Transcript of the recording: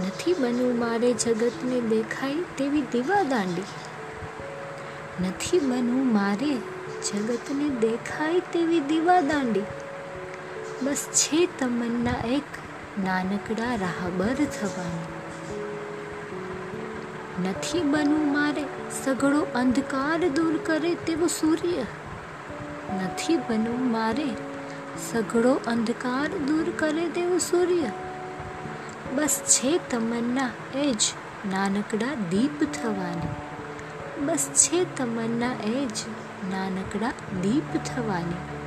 નથી બનવું મારે જગતને દેખાય તેવી દીવા દાંડી નથી બનવું મારે જગતને દેખાય તેવી દીવા દાંડી બસ છે તમન્ના એક નાનકડા રાહબર થવાની. નથી બનવું મારે સઘળો અંધકાર દૂર કરે તેવું સૂર્ય. નથી બનવું મારે સઘળો અંધકાર દૂર કરે તેવું સૂર્ય. બસ છે તમન્ના, એ જ નાનકડા દીપ થવાની. બસ છે તમન્ના, એ જ નાનકડા દીપ થવાની.